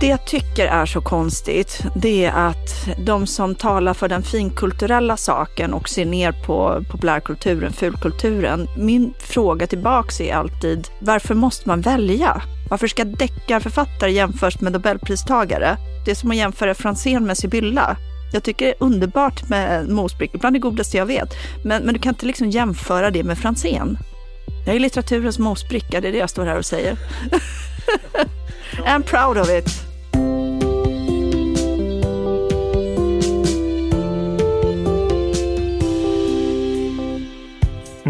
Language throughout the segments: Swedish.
Det jag tycker är så konstigt, det är att de som talar för den finkulturella saken och ser ner på populärkulturen, fulkulturen. Min fråga tillbaks är alltid, varför måste man välja? Varför ska deckarförfattare jämföras med nobelpristagare? Det är som att jämföra Franzén med Sibylla. Jag tycker det är underbart med mosbrickor, bland det godaste jag vet. Men, men du kan inte liksom jämföra det med Franzén. Jag är litteraturens mosbricka, det är det jag står här och säger. I'm proud of it.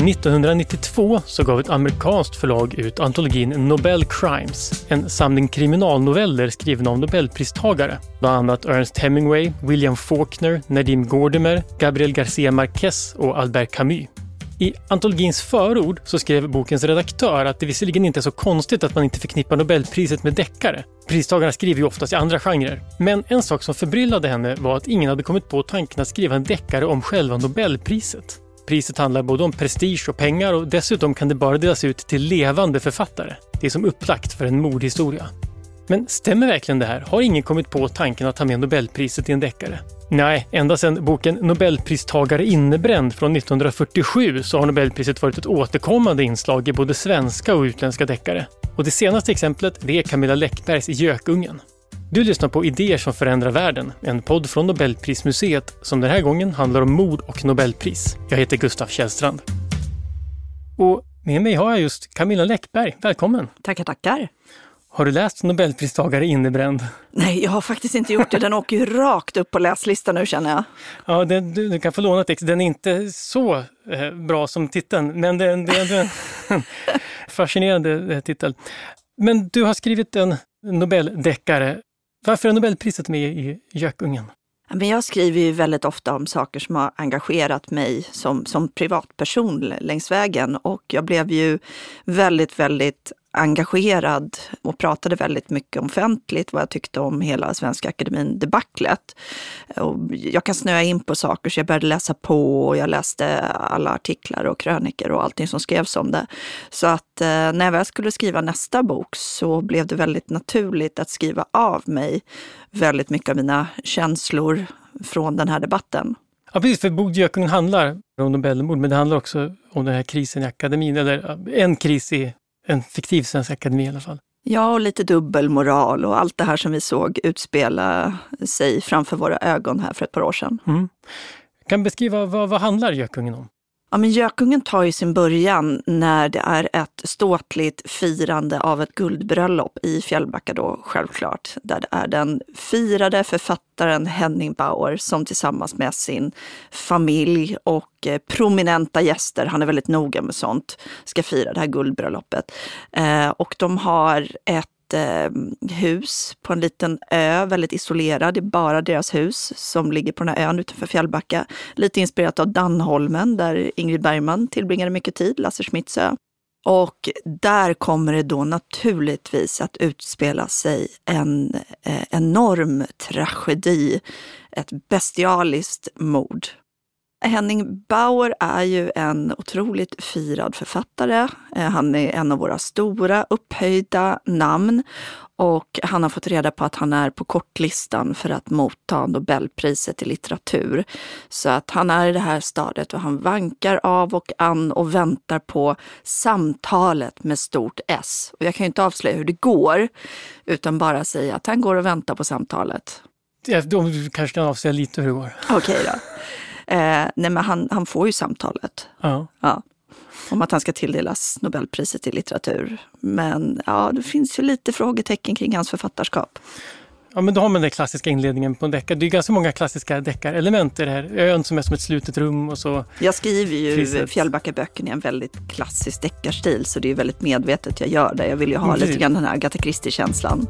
1992 så gav ett amerikanskt förlag ut antologin Nobel Crimes, en samling kriminalnoveller skrivna av nobelpristagare. Bland annat Ernest Hemingway, William Faulkner, Nadim Gordimer, Gabriel Garcia Marquez och Albert Camus. I antologins förord så skrev bokens redaktör att det visserligen inte är så konstigt att man inte förknippar Nobelpriset med deckare. Pristagarna skriver ju oftast i andra genrer. Men en sak som förbryllade henne var att ingen hade kommit på tanken att skriva en deckare om själva Nobelpriset. Priset handlar både om prestige och pengar och dessutom kan det bara delas ut till levande författare. Det är som upplagt för en mordhistoria. Men stämmer verkligen det här? Har ingen kommit på tanken att ta med Nobelpriset i en deckare? Nej, ända sedan boken Nobelpristagare innebränd från 1947 så har Nobelpriset varit ett återkommande inslag i både svenska och utländska deckare. Och det senaste exemplet det är Camilla Läckbergs Gökungen. Du lyssnar på Idéer som förändrar världen, en podd från Nobelprismuseet som den här gången handlar om mord och Nobelpris. Jag heter Gustaf Källstrand. Och med mig har jag just Camilla Läckberg. Välkommen! Tackar, tackar! Har du läst Nobelpristagare innebränd? Nej, jag har faktiskt inte gjort det. Den åker ju rakt upp på läslistan nu känner jag. Ja, den, du, du, kan få låna text. Den är inte så eh, bra som titeln, men det är en fascinerande eh, titel. Men du har skrivit en Nobeldeckare varför är Nobelpriset med i Gökungen? jag skriver ju väldigt ofta om saker som har engagerat mig som, som privatperson längs vägen och jag blev ju väldigt, väldigt engagerad och pratade väldigt mycket offentligt vad jag tyckte om hela Svenska Akademin debaclet. Jag kan snöa in på saker så jag började läsa på och jag läste alla artiklar och kröniker och allting som skrevs om det. Så att eh, när jag väl skulle skriva nästa bok så blev det väldigt naturligt att skriva av mig väldigt mycket av mina känslor från den här debatten. Ja, precis, för Bokgökungen handlar om Nobelmord, men det handlar också om den här krisen i akademin, eller en kris i en fiktiv svensk akademi i alla fall. Ja, och lite dubbelmoral och allt det här som vi såg utspela sig framför våra ögon här för ett par år sedan. Mm. Kan beskriva vad, vad handlar Gökungen om? Ja, men Gökungen tar ju sin början när det är ett ståtligt firande av ett guldbröllop i Fjällbacka då självklart. Där det är den firade författaren Henning Bauer som tillsammans med sin familj och eh, prominenta gäster, han är väldigt noga med sånt, ska fira det här guldbröllopet. Eh, och de har ett eh, hus på en liten ö, väldigt isolerad. Det är bara deras hus som ligger på den här ön utanför Fjällbacka. Lite inspirerat av Dannholmen där Ingrid Bergman tillbringade mycket tid, Lasse Schmitts ö. Och där kommer det då naturligtvis att utspela sig en eh, enorm tragedi, ett bestialiskt mord. Henning Bauer är ju en otroligt firad författare. Eh, han är en av våra stora upphöjda namn och han har fått reda på att han är på kortlistan för att motta Nobelpriset i litteratur. Så att han är i det här stadiet och han vankar av och an och väntar på samtalet med stort S. Och jag kan ju inte avslöja hur det går, utan bara säga att han går och väntar på samtalet. Ja, du kanske kan avslöja lite hur det går. Okej okay då. Eh, nej men han, han får ju samtalet. Ja. ja. Om att han ska tilldelas Nobelpriset i litteratur. Men ja, det finns ju lite frågetecken kring hans författarskap. Ja, men då har man den klassiska inledningen på en deckare. Det är ganska många klassiska deckarelement i det här. Ön som är som ett slutet rum och så... Jag skriver ju priset. Fjällbackaböckerna i en väldigt klassisk deckarstil så det är väldigt medvetet jag gör det. Jag vill ju ha mm. lite grann den här Agatha Christie-känslan.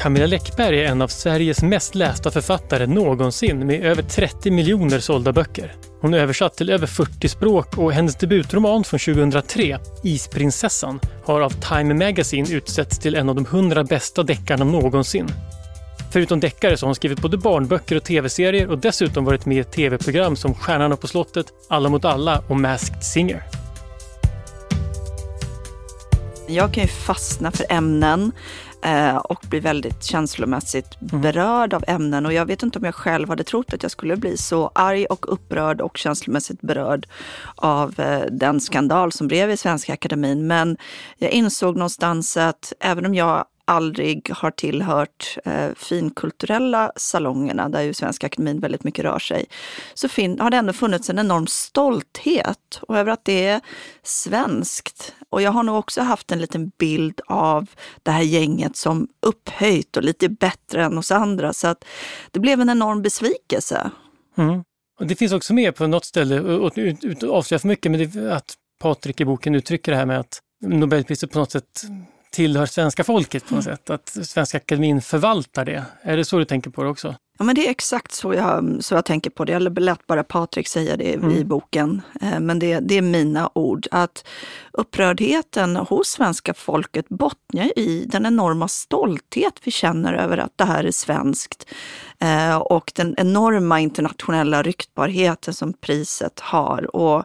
Camilla Läckberg är en av Sveriges mest lästa författare någonsin med över 30 miljoner sålda böcker. Hon är översatt till över 40 språk och hennes debutroman från 2003, Isprinsessan, har av Time Magazine utsetts till en av de 100 bästa deckarna någonsin. Förutom deckare så har hon skrivit både barnböcker och tv-serier och dessutom varit med i tv-program som Stjärnorna på slottet, Alla mot alla och Masked Singer. Jag kan ju fastna för ämnen eh, och bli väldigt känslomässigt mm. berörd av ämnen. Och jag vet inte om jag själv hade trott att jag skulle bli så arg och upprörd och känslomässigt berörd av eh, den skandal som blev i Svenska Akademin. Men jag insåg någonstans att även om jag aldrig har tillhört eh, finkulturella salongerna, där ju Svenska Akademin väldigt mycket rör sig, så fin- har det ändå funnits en enorm stolthet och över att det är svenskt. Och jag har nog också haft en liten bild av det här gänget som upphöjt och lite bättre än oss andra. Så att det blev en enorm besvikelse. Mm. Och det finns också med på något ställe, och att avslöja för mycket, men det, att Patrik i boken uttrycker det här med att Nobelpriset på något sätt tillhör svenska folket på något sätt, att Svenska Akademin förvaltar det. Är det så du tänker på det också? Ja, men det är exakt så jag, så jag tänker på det. Jag lät bara Patrik säga det mm. i boken. Eh, men det, det är mina ord. Att upprördheten hos svenska folket bottnar i den enorma stolthet vi känner över att det här är svenskt. Eh, och den enorma internationella ryktbarheten som priset har. Och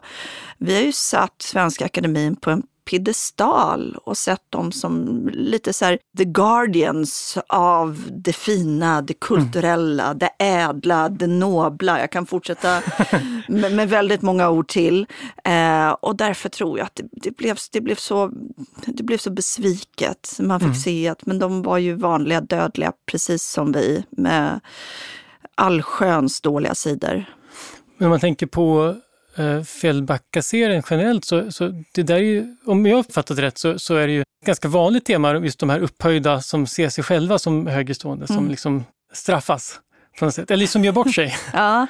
vi har ju satt Svenska Akademin på en piedestal och sett dem som lite så här the guardians av det fina, det kulturella, mm. det ädla, det nobla. Jag kan fortsätta med, med väldigt många ord till. Eh, och därför tror jag att det, det, blev, det, blev, så, det blev så besviket. Man fick mm. se att men de var ju vanliga dödliga, precis som vi, med allsköns dåliga sidor. Men man tänker på eh, Fjällbacka-serien generellt så, så det där är ju, om jag uppfattat rätt så, så är det ju ett ganska vanligt tema, just de här upphöjda som ser sig själva som högerstående, mm. som liksom straffas på något sätt, eller som gör bort sig. ja.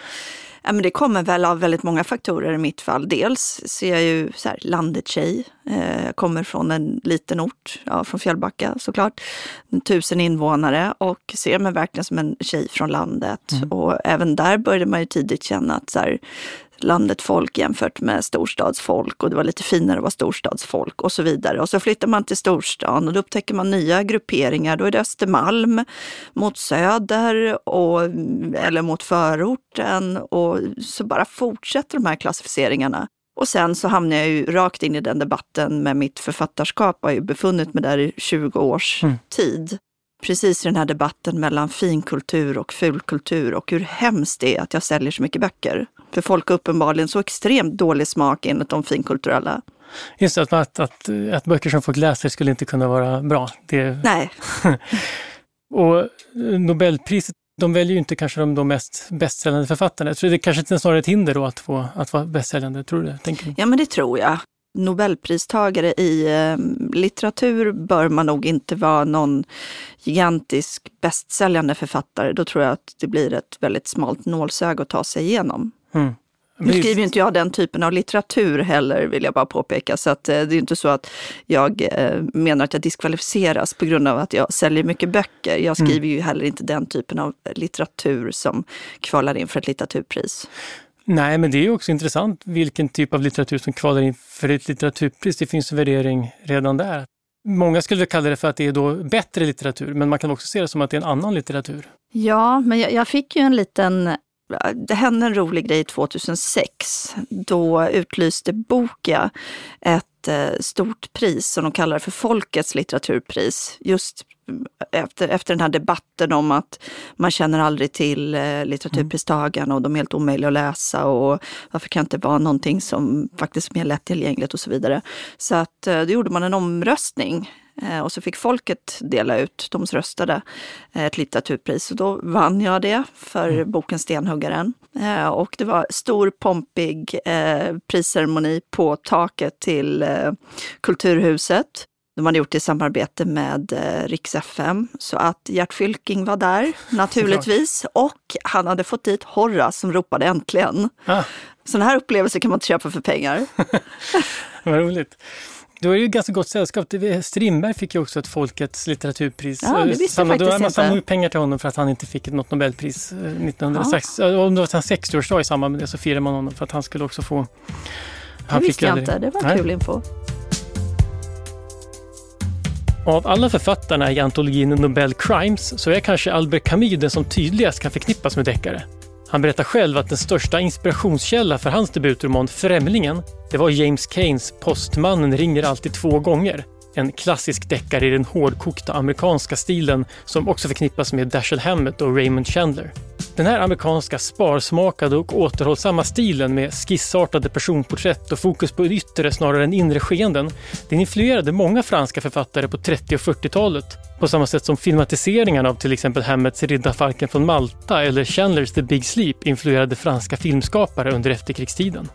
Ja, men det kommer väl av väldigt många faktorer i mitt fall. Dels ser jag ju så här, landet tjej. Eh, kommer från en liten ort, ja, från Fjällbacka såklart. Tusen invånare och ser mig verkligen som en tjej från landet. Mm. Och även där började man ju tidigt känna att så här, landet folk jämfört med storstadsfolk och det var lite finare att vara storstadsfolk och så vidare. Och så flyttar man till storstan och då upptäcker man nya grupperingar. Då är det Östermalm mot söder och, eller mot förorten och så bara fortsätter de här klassificeringarna. Och sen så hamnar jag ju rakt in i den debatten med mitt författarskap. Jag har ju befunnit mig där i 20 års mm. tid precis i den här debatten mellan finkultur och fulkultur och hur hemskt det är att jag säljer så mycket böcker. För folk har uppenbarligen så extremt dålig smak enligt de finkulturella. Just att, att, att, att böcker som folk läser skulle inte kunna vara bra. Det... Nej. och Nobelpriset, de väljer ju inte kanske de, de mest bästsäljande författarna. Tror det kanske är snarare ett hinder då att, få, att vara bästsäljande, tror du det? Tänker Ja, men det tror jag. Nobelpristagare i eh, litteratur bör man nog inte vara någon gigantisk bästsäljande författare. Då tror jag att det blir ett väldigt smalt nålsöga att ta sig igenom. Mm. Nu skriver inte jag den typen av litteratur heller, vill jag bara påpeka. Så att, eh, det är inte så att jag eh, menar att jag diskvalificeras på grund av att jag säljer mycket böcker. Jag mm. skriver mm. ju heller inte den typen av litteratur som kvalar in för ett litteraturpris. Nej, men det är också intressant vilken typ av litteratur som kvalar in för ett litteraturpris. Det finns en värdering redan där. Många skulle kalla det för att det är då bättre litteratur, men man kan också se det som att det är en annan litteratur. Ja, men jag, jag fick ju en liten det hände en rolig grej 2006. Då utlyste Boka ett stort pris som de kallar för Folkets litteraturpris. Just efter, efter den här debatten om att man känner aldrig till eh, litteraturpristagarna och de är helt omöjliga att läsa och varför kan det inte vara någonting som faktiskt är mer lättillgängligt och så vidare. Så att eh, då gjorde man en omröstning och så fick folket dela ut, de röstade, eh, ett litteraturpris. Och då vann jag det för mm. boken Stenhuggaren. Eh, och det var stor pompig eh, prisceremoni på taket till Kulturhuset. De hade gjort det i samarbete med eh, Riks FM. Så att Gert Fylking var där naturligtvis. Och han hade fått dit Horace som ropade äntligen. Ah. Sådana här upplevelser kan man inte köpa för pengar. Vad roligt. Då är det ju ganska gott sällskap. Strindberg fick ju också ett Folkets litteraturpris. Ja, det visste Samma, jag faktiskt man samlade pengar till honom för att han inte fick något Nobelpris 1906. Ja. Om det var hans 60-årsdag i samband med det så firade man honom för att han skulle också få... Han det visste jag inte, det var Nej. kul info. Av alla författarna i antologin Nobel Crimes så är kanske Albert Camus den som tydligast kan förknippas med deckare. Han berättar själv att den största inspirationskälla för hans debutroman Främlingen, det var James Keynes Postmannen ringer alltid två gånger. En klassisk deckare i den hårdkokta amerikanska stilen som också förknippas med Dashiell Hammett och Raymond Chandler. Den här amerikanska sparsmakade och återhållsamma stilen med skissartade personporträtt och fokus på yttre snarare än inre skeenden, den influerade många franska författare på 30 och 40-talet. På samma sätt som filmatiseringarna av till exempel Hammets Riddarfalken från Malta eller Chandlers The Big Sleep influerade franska filmskapare under efterkrigstiden.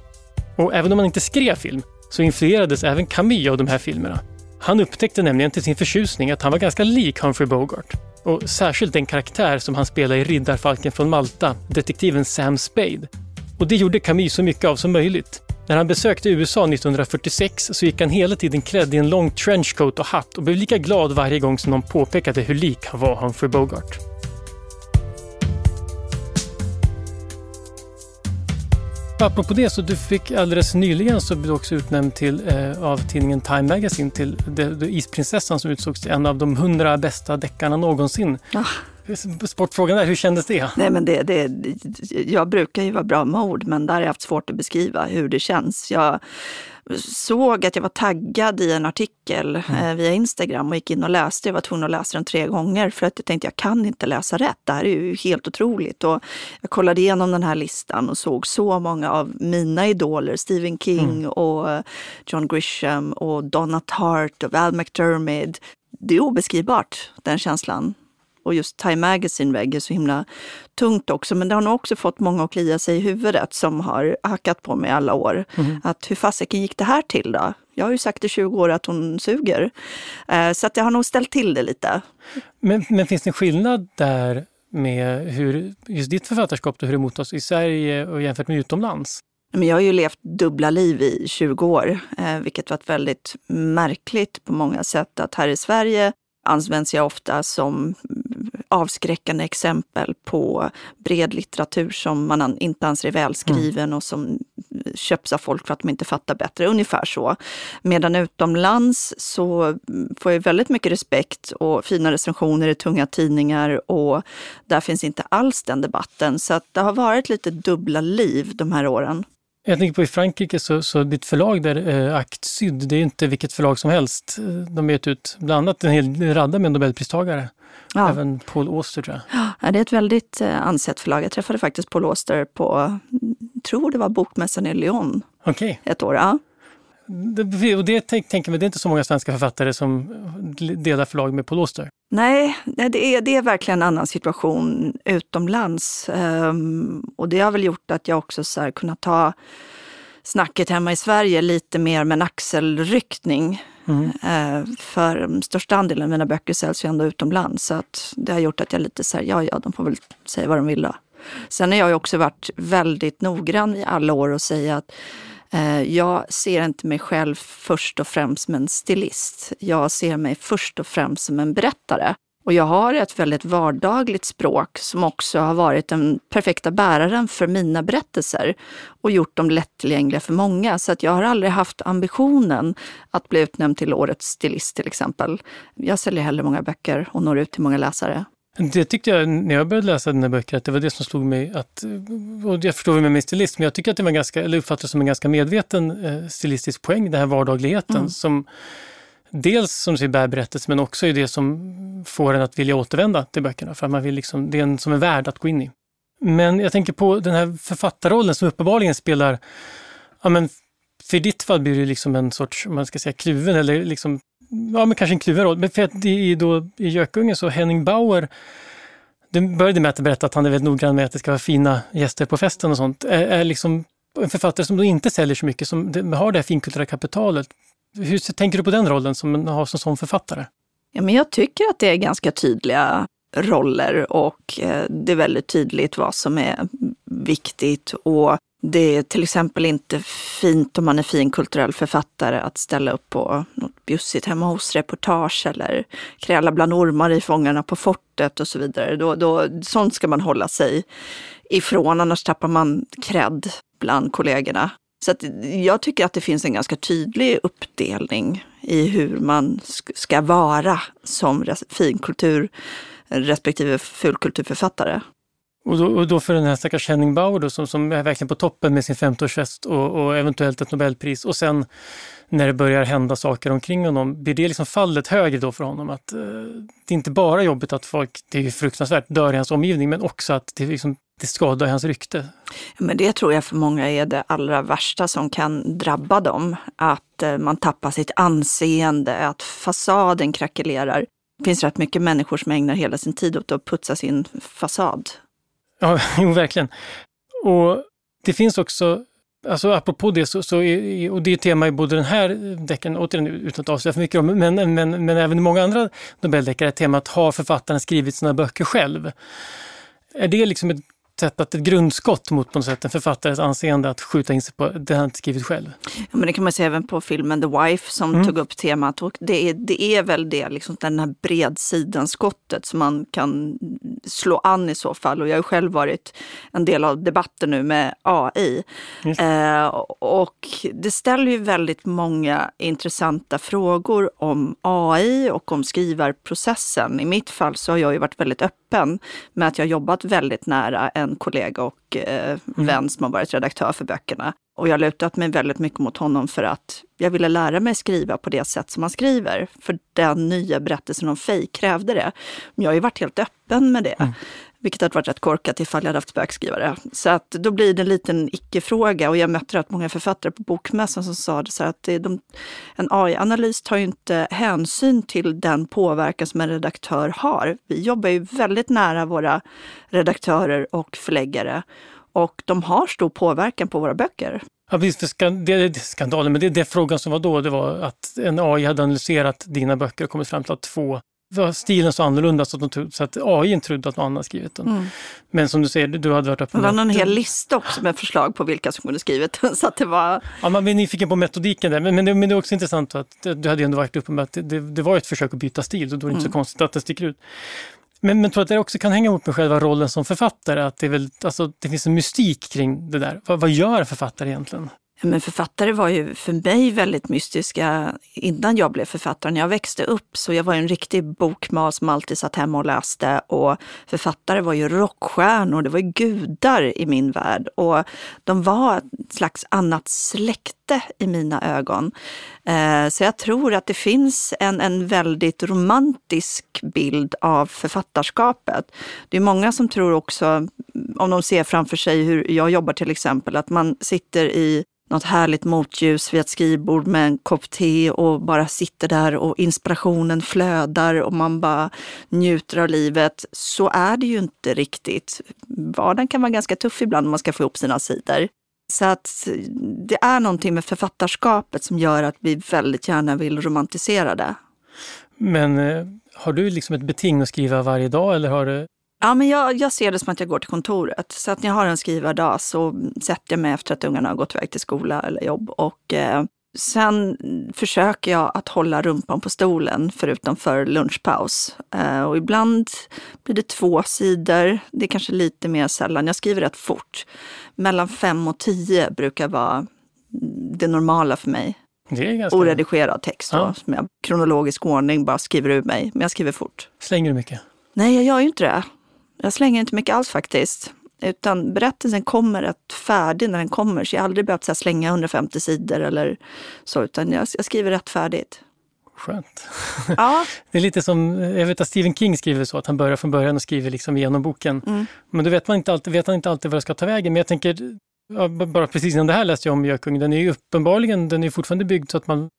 Och även om man inte skrev film så influerades även Camus av de här filmerna. Han upptäckte nämligen till sin förtjusning att han var ganska lik Humphrey Bogart. Och särskilt den karaktär som han spelar i Riddarfalken från Malta, detektiven Sam Spade. Och det gjorde Camus så mycket av som möjligt. När han besökte USA 1946 så gick han hela tiden klädd i en lång trenchcoat och hatt och blev lika glad varje gång som någon påpekade hur lik han var Humphrey Bogart. Apropå det, så du fick alldeles nyligen så blev du också utnämnd till, eh, av tidningen Time Magazine till de, de Isprinsessan som utsågs till en av de hundra bästa deckarna någonsin. Ah. Sportfrågan där, hur kändes det? Nej, men det, det, jag brukar ju vara bra med ord, men där har jag haft svårt att beskriva hur det känns. Jag såg att jag var taggad i en artikel mm. eh, via Instagram och gick in och läste. Jag var tvungen att läsa den tre gånger för att jag tänkte jag kan inte läsa rätt. Det här är ju helt otroligt. Och jag kollade igenom den här listan och såg så många av mina idoler, Stephen King mm. och John Grisham och Donna Tartt och Val McDermid. Det är obeskrivbart, den känslan. Och just Time Magazine vägger så himla tungt också. Men det har nog också fått många att klia sig i huvudet som har hackat på mig alla år. Mm. Att hur fasiken gick det här till då? Jag har ju sagt i 20 år att hon suger. Eh, så att jag har nog ställt till det lite. Men, men finns det en skillnad där med hur just ditt författarskap, då, hur det mottas i Sverige och jämfört med utomlands? Men jag har ju levt dubbla liv i 20 år, eh, vilket varit väldigt märkligt på många sätt. Att här i Sverige används jag ofta som avskräckande exempel på bred litteratur som man inte anser är välskriven mm. och som köps av folk för att de inte fattar bättre. Ungefär så. Medan utomlands så får jag väldigt mycket respekt och fina recensioner i tunga tidningar och där finns inte alls den debatten. Så att det har varit lite dubbla liv de här åren. Jag tänker på i Frankrike, så, så ditt förlag där, eh, Act Syd, det är inte vilket förlag som helst. De har gett ut bland annat en hel radda med nobelpristagare. Ja. Även Paul Auster tror jag. Ja, det är ett väldigt eh, ansett förlag. Jag träffade faktiskt Paul Auster på, tror det var Bokmässan i Lyon. Okay. Ett år. Ja. Det, och det tänker det är inte så många svenska författare som delar förlag med Paul Auster. Nej, det är, det är verkligen en annan situation utomlands. Um, och det har väl gjort att jag också så kunnat ta snacket hemma i Sverige lite mer med en axelryckning. Mm. Uh, för största andelen av mina böcker säljs ju ändå utomlands. Så att det har gjort att jag lite säger, ja ja, de får väl säga vad de vill då. Sen har jag också varit väldigt noggrann i alla år och säga att Eh, jag ser inte mig själv först och främst som en stilist. Jag ser mig först och främst som en berättare. Och jag har ett väldigt vardagligt språk som också har varit den perfekta bäraren för mina berättelser och gjort dem lättillgängliga för många. Så att jag har aldrig haft ambitionen att bli utnämnd till årets stilist till exempel. Jag säljer hellre många böcker och når ut till många läsare. Det tyckte jag när jag började läsa dina böcker, att det var det som slog mig. Att, och jag förstår med min stilist, men jag tycker att det var ganska, eller uppfattades som en ganska medveten eh, stilistisk poäng, den här vardagligheten. Mm. Som dels som du bär berättelse, men också är det som får en att vilja återvända till böckerna. För man vill liksom, det är en som är värd att gå in i. Men jag tänker på den här författarrollen som uppenbarligen spelar, ja men för ditt fall blir det liksom en sorts, man ska säga kluven eller liksom ja, men kanske en kluven roll. Men för att i, då, i Gökungen så Henning Bauer, det började med att berätta att han är väldigt noggrann med att det ska vara fina gäster på festen och sånt. Är, är liksom en författare som då inte säljer så mycket, som har det här finkulturella kapitalet. Hur tänker du på den rollen som har som, som författare? Ja, men jag tycker att det är ganska tydliga roller och eh, det är väldigt tydligt vad som är viktigt. Och det är till exempel inte fint om man är fin kulturell författare att ställa upp på något bjussigt hemma hos-reportage eller kräla bland ormar i Fångarna på fortet och så vidare. Då, då, sånt ska man hålla sig ifrån, annars tappar man cred bland kollegorna. Så jag tycker att det finns en ganska tydlig uppdelning i hur man ska vara som finkultur respektive fulkulturförfattare. Och då, och då för den här stackars Henning Bauer då, som, som är verkligen på toppen med sin 50-årsfest och, och eventuellt ett Nobelpris och sen när det börjar hända saker omkring honom, blir det liksom fallet högre då för honom? Att eh, det är inte bara jobbigt att folk, det är fruktansvärt, dör i hans omgivning, men också att det, liksom, det skadar hans rykte. Men det tror jag för många är det allra värsta som kan drabba dem. Att eh, man tappar sitt anseende, att fasaden krackelerar. Det finns rätt mycket människor som ägnar hela sin tid åt att putsa sin fasad. Ja, jo, verkligen. Och det finns också Alltså apropå det, så, så är, och det är tema i både den här deckaren, återigen utan att avslöja för mycket om, men, men, men även i många andra Nobeldeckare är temat har författaren skrivit sina böcker själv? Är det liksom ett sätt att ett grundskott mot på något sätt en författares anseende att skjuta in sig på det han inte skrivit själv. Ja, men det kan man se även på filmen The Wife som mm. tog upp temat och det är, det är väl det, liksom den här bredsidan-skottet som man kan slå an i så fall. Och jag har själv varit en del av debatten nu med AI. Eh, och det ställer ju väldigt många intressanta frågor om AI och om skrivarprocessen. I mitt fall så har jag ju varit väldigt öppen med att jag jobbat väldigt nära en kollega och eh, mm. vän som har varit redaktör för böckerna. Och jag har lutat mig väldigt mycket mot honom för att jag ville lära mig skriva på det sätt som man skriver. För den nya berättelsen om Fej krävde det. Men jag har ju varit helt öppen med det. Mm. Vilket hade varit rätt korkat ifall jag hade haft spökskrivare. Så att då blir det en liten icke-fråga och jag mötte rätt många författare på Bokmässan som sa det så att det, de, en AI-analys tar ju inte hänsyn till den påverkan som en redaktör har. Vi jobbar ju väldigt nära våra redaktörer och förläggare och de har stor påverkan på våra böcker. Ja, visst, det är skandalen, men det är det frågan som var då, det var att en AI hade analyserat dina böcker och kommit fram till att två var stilen så annorlunda så att, de, så att AI trodde att någon annan skrivit den. Mm. Men som du säger, du hade varit öppen. Det var en hel lista också med förslag på vilka som kunde skrivit den. Så att det var... Ja, man blir nyfiken på metodiken där. Men, men, det, men det är också intressant att du hade ändå varit uppe med att det, det, det var ett försök att byta stil. Då är det mm. inte så mm. konstigt att det sticker ut. Men, men tror att det också kan hänga ihop med själva rollen som författare? Att det, väl, alltså, det finns en mystik kring det där. Vad, vad gör en författare egentligen? Men författare var ju för mig väldigt mystiska innan jag blev författare. När jag växte upp så jag var en riktig bokmal som alltid satt hemma och läste. Och författare var ju rockstjärnor, det var ju gudar i min värld. Och de var ett slags annat släkte i mina ögon. Eh, så jag tror att det finns en, en väldigt romantisk bild av författarskapet. Det är många som tror också, om de ser framför sig hur jag jobbar till exempel, att man sitter i något härligt motljus vid ett skrivbord med en kopp te och bara sitter där och inspirationen flödar och man bara njuter av livet. Så är det ju inte riktigt. Vardagen kan vara ganska tuff ibland om man ska få ihop sina sidor. Så att det är någonting med författarskapet som gör att vi väldigt gärna vill romantisera det. Men eh, har du liksom ett beting att skriva varje dag eller har du Ja, men jag, jag ser det som att jag går till kontoret. Så att när jag har en skrivardag så sätter jag mig efter att ungarna har gått iväg till skola eller jobb. Och eh, sen försöker jag att hålla rumpan på stolen förutom för lunchpaus. Eh, och ibland blir det två sidor. Det är kanske lite mer sällan. Jag skriver rätt fort. Mellan fem och tio brukar vara det normala för mig. Det är ganska... Oredigerad text då, ja. som jag kronologisk ordning bara skriver ur mig. Men jag skriver fort. Slänger du mycket? Nej, jag gör ju inte det. Jag slänger inte mycket alls faktiskt. Utan berättelsen kommer rätt färdig när den kommer. Så jag har aldrig behövt så slänga 150 sidor eller så, utan jag, jag skriver rätt färdigt. Skönt. Ja. Det är lite som, jag vet att Stephen King skriver så, att han börjar från början och skriver liksom igenom boken. Mm. Men då vet, man inte alltid, vet han inte alltid vad det ska ta vägen. Men jag tänker, bara precis innan det här läste jag om Gökungen, den är ju uppenbarligen, den är fortfarande byggd så att man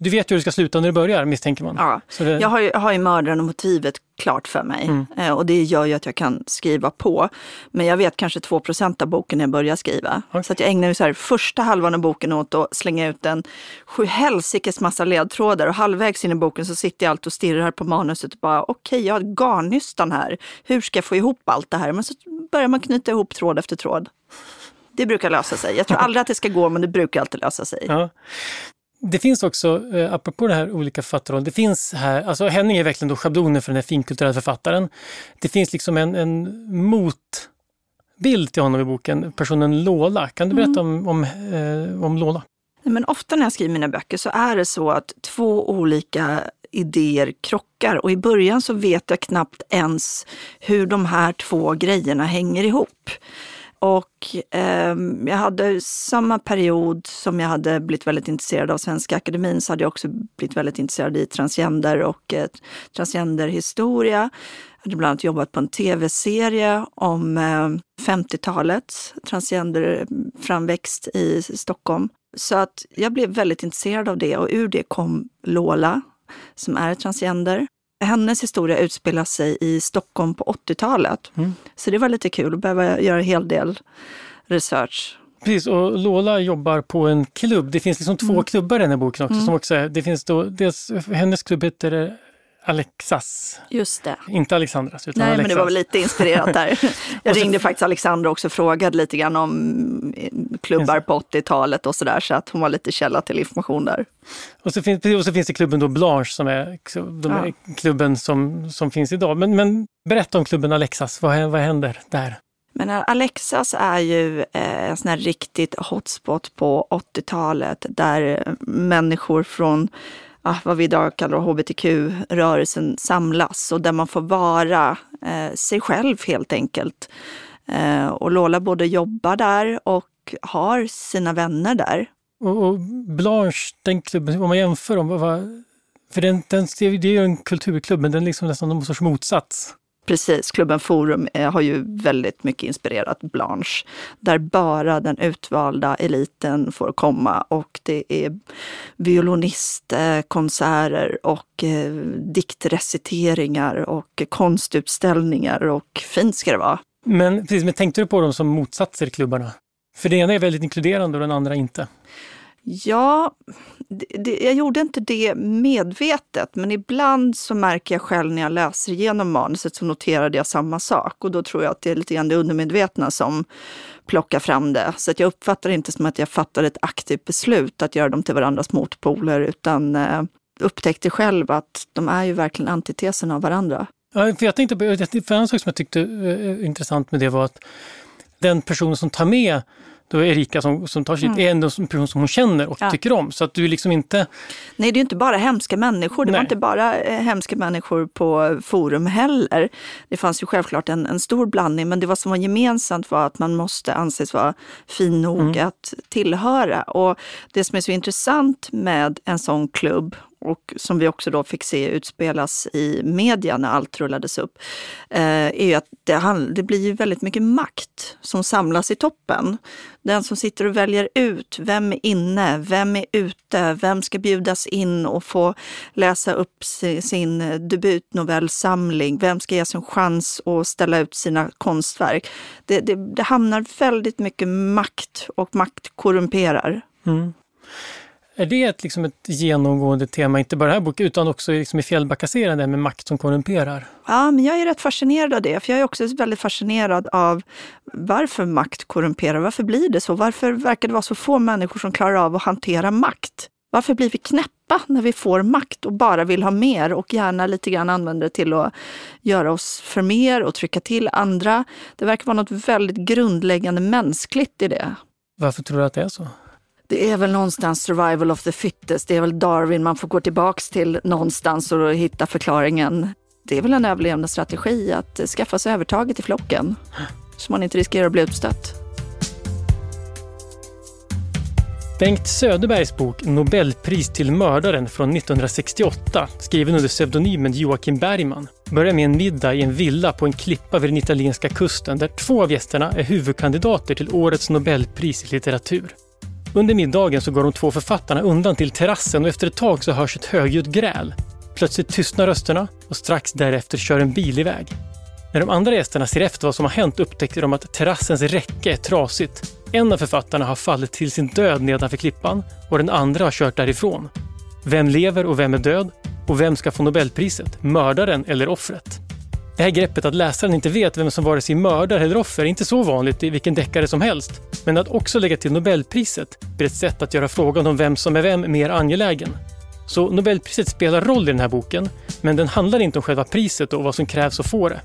du vet ju hur det ska sluta när det börjar misstänker man. Ja, det... jag har ju, har ju mördaren och motivet klart för mig. Mm. Eh, och det gör ju att jag kan skriva på. Men jag vet kanske 2% av boken när jag börjar skriva. Okay. Så att jag ägnar ju så här, första halvan av boken åt att slänga ut en sjuhelsikes massa ledtrådar. Och halvvägs in i boken så sitter jag alltid och stirrar på manuset och bara okej, okay, jag har garnnystan här. Hur ska jag få ihop allt det här? Men så börjar man knyta ihop tråd efter tråd. Det brukar lösa sig. Jag tror aldrig att det ska gå, men det brukar alltid lösa sig. Ja. Det finns också, eh, apropå det här olika författarroller, det finns här, alltså Henning är verkligen då schablonen för den här finkulturella författaren. Det finns liksom en, en motbild till honom i boken, personen Lola. Kan du berätta mm. om, om, eh, om Lola? Men ofta när jag skriver mina böcker så är det så att två olika idéer krockar. Och i början så vet jag knappt ens hur de här två grejerna hänger ihop. Och eh, jag hade samma period som jag hade blivit väldigt intresserad av Svenska Akademin så hade jag också blivit väldigt intresserad i transgender och eh, transgenderhistoria. Jag hade bland annat jobbat på en tv-serie om eh, 50-talets transgenderframväxt i Stockholm. Så att jag blev väldigt intresserad av det och ur det kom Lola som är transgender. Hennes historia utspelar sig i Stockholm på 80-talet. Mm. Så det var lite kul att behöva göra en hel del research. Precis, och Lola jobbar på en klubb. Det finns liksom två mm. klubbar i den här boken också. Mm. Som också är, det finns då, dels, hennes klubb heter Alexas. Just det. Inte Alexandras, utan Nej, Alexas. men det var väl lite inspirerat där. Jag ringde faktiskt Alexandra också och frågade lite grann om klubbar på 80-talet och sådär, så att hon var lite källa till information där. Och så finns, och så finns det klubben då Blanche som är, de är ja. klubben som, som finns idag. Men, men berätta om klubben Alexas, vad, vad händer där? Men Alexas är ju eh, en sån här riktigt hotspot på 80-talet där människor från ah, vad vi idag kallar hbtq-rörelsen samlas och där man får vara eh, sig själv helt enkelt. Eh, och Lola både jobbar där och har sina vänner där. Och, och Blanche, den klubben, om man jämför dem, vad, för den, den, det är ju en kulturklubb, men den är liksom nästan någon sorts motsats. Precis, klubben Forum eh, har ju väldigt mycket inspirerat Blanche, där bara den utvalda eliten får komma och det är violinistkonserter och eh, diktreciteringar och konstutställningar och fint ska det vara. Men, precis, men tänkte du på dem som motsatser i klubbarna? För det ena är väldigt inkluderande och den andra inte. Ja, det, jag gjorde inte det medvetet, men ibland så märker jag själv när jag läser igenom manuset så noterade jag samma sak och då tror jag att det är lite grann det undermedvetna som plockar fram det. Så att jag uppfattar det inte som att jag fattar ett aktivt beslut att göra dem till varandras motpoler, utan eh, upptäckte själv att de är ju verkligen antitesen av varandra. Ja, för jag tänkte på, för en sak som jag tyckte eh, eh intressant med det var att den person som tar med då Erika som, som tar sitt, mm. är ändå en person som hon känner och ja. tycker om. Så att du liksom inte... Nej, det är inte bara hemska människor. Det Nej. var inte bara eh, hemska människor på forum heller. Det fanns ju självklart en, en stor blandning, men det vad som var gemensamt var att man måste anses vara fin nog mm. att tillhöra. Och det som är så intressant med en sån klubb och som vi också då fick se utspelas i media när allt rullades upp, eh, är ju att det, det blir väldigt mycket makt som samlas i toppen. Den som sitter och väljer ut, vem är inne, vem är ute, vem ska bjudas in och få läsa upp sin debutnovellsamling, vem ska ges en chans att ställa ut sina konstverk. Det, det, det hamnar väldigt mycket makt och makt korrumperar. Mm. Är det ett, liksom ett genomgående tema, inte bara i den här boken, utan också liksom i Fjällbackaserien, med makt som korrumperar? Ja, men jag är rätt fascinerad av det, för jag är också väldigt fascinerad av varför makt korrumperar. Varför blir det så? Varför verkar det vara så få människor som klarar av att hantera makt? Varför blir vi knäppa när vi får makt och bara vill ha mer och gärna lite grann använder det till att göra oss för mer och trycka till andra? Det verkar vara något väldigt grundläggande mänskligt i det. Varför tror du att det är så? Det är väl någonstans survival of the fittest. Det är väl Darwin man får gå tillbaks till någonstans och hitta förklaringen. Det är väl en överlevnadsstrategi att skaffa sig övertaget i flocken så man inte riskerar att bli utstött. Bengt Söderbergs bok Nobelpris till mördaren från 1968, skriven under pseudonymen Joakim Bergman, börjar med en middag i en villa på en klippa vid den italienska kusten där två av gästerna är huvudkandidater till årets Nobelpris i litteratur. Under middagen så går de två författarna undan till terrassen och efter ett tag så hörs ett högljutt gräl. Plötsligt tystnar rösterna och strax därefter kör en bil iväg. När de andra gästerna ser efter vad som har hänt upptäcker de att terrassens räcke är trasigt. En av författarna har fallit till sin död nedanför klippan och den andra har kört därifrån. Vem lever och vem är död? Och vem ska få Nobelpriset? Mördaren eller offret? Det här greppet att läsaren inte vet vem som vare sig mördar eller offer är inte så vanligt i vilken deckare som helst. Men att också lägga till Nobelpriset blir ett sätt att göra frågan om vem som är vem mer angelägen. Så Nobelpriset spelar roll i den här boken, men den handlar inte om själva priset och vad som krävs att få det.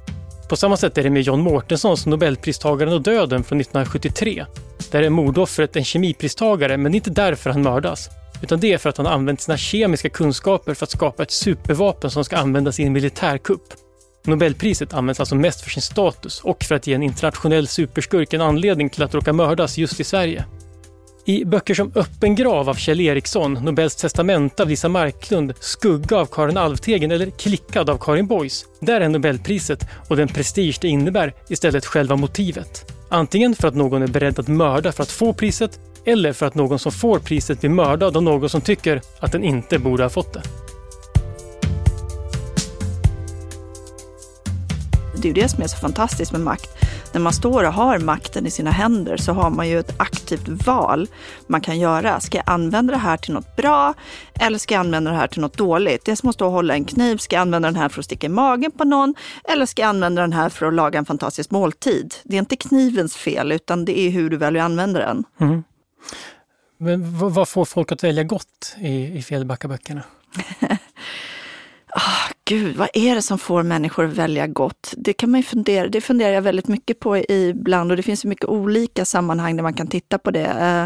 På samma sätt är det med John Mårtenssons Nobelpristagaren och döden från 1973. Där är mordoffret en kemipristagare, men det är inte därför han mördas. Utan det är för att han använt sina kemiska kunskaper för att skapa ett supervapen som ska användas i en militärkupp. Nobelpriset används alltså mest för sin status och för att ge en internationell superskurk en anledning till att råka mördas just i Sverige. I böcker som Öppen grav av Kjell Eriksson, Nobels testamente av Lisa Marklund, Skugga av Karin Alvtegen eller Klickad av Karin Boys, där är Nobelpriset och den prestige det innebär istället själva motivet. Antingen för att någon är beredd att mörda för att få priset eller för att någon som får priset blir mördad av någon som tycker att den inte borde ha fått det. Det är ju det som är så fantastiskt med makt. När man står och har makten i sina händer så har man ju ett aktivt val man kan göra. Ska jag använda det här till något bra eller ska jag använda det här till något dåligt? Det är som att stå och hålla en kniv. Ska jag använda den här för att sticka i magen på någon eller ska jag använda den här för att laga en fantastisk måltid? Det är inte knivens fel utan det är hur du väljer att använda den. Mm. Men vad får folk att välja gott i, i Fjällbackaböckerna? Oh, Gud, vad är det som får människor att välja gott? Det kan man fundera, det funderar jag väldigt mycket på ibland och det finns så mycket olika sammanhang där man kan titta på det. Eh,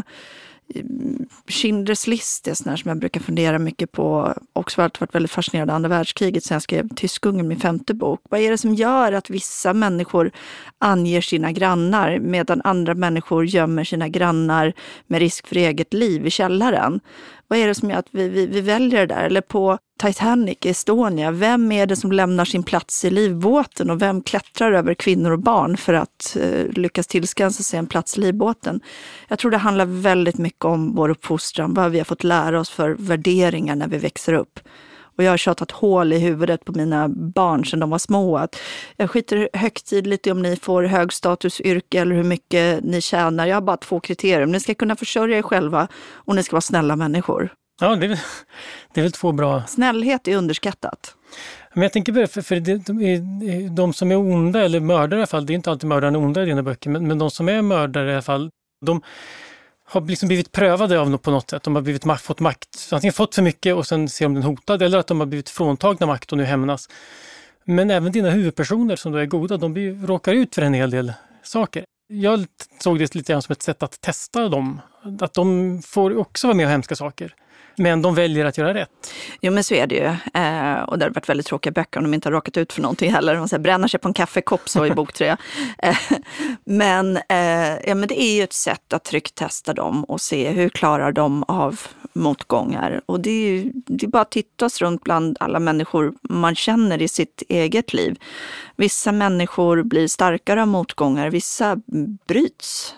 Schindler's list är sån som jag brukar fundera mycket på. Också alltid varit väldigt fascinerad av andra världskriget sen jag skrev Tyskungen, min femte bok. Vad är det som gör att vissa människor anger sina grannar medan andra människor gömmer sina grannar med risk för eget liv i källaren? Vad är det som gör att vi, vi, vi väljer det där? Eller på Titanic, Estonia, vem är det som lämnar sin plats i livbåten och vem klättrar över kvinnor och barn för att eh, lyckas tillskansa sig en plats i livbåten? Jag tror det handlar väldigt mycket om vår uppfostran, vad vi har fått lära oss för värderingar när vi växer upp. Och jag har tjatat hål i huvudet på mina barn sedan de var små. Att jag skiter högtidligt i om ni får högstatusyrke eller hur mycket ni tjänar. Jag har bara två kriterier. Ni ska kunna försörja er själva och ni ska vara snälla människor. Ja, det är, det är väl två bra... Snällhet är underskattat. Men jag tänker på för, för det, de, de, som är onda, eller mördare i alla fall, det är inte alltid mördaren onda i dina böcker, men, men de som är mördare i alla fall, de har liksom blivit prövade av något på något sätt. De har blivit, fått makt, antingen fått för mycket och sen ser de den hotad, eller att de har blivit fråntagna makt och nu hämnas. Men även dina huvudpersoner som då är goda, de blir, råkar ut för en hel del saker. Jag såg det lite grann som ett sätt att testa dem. Att de får också vara med om hemska saker. Men de väljer att göra rätt. Jo men så är det ju. Eh, och det har varit väldigt tråkiga böcker om de inte har råkat ut för någonting heller. De säger, bränner sig på en kaffekopp så i bok tre. Eh, men, eh, ja, men det är ju ett sätt att trycktesta dem och se hur klarar de av motgångar. Och det är, ju, det är bara att titta oss runt bland alla människor man känner i sitt eget liv. Vissa människor blir starkare av motgångar, vissa bryts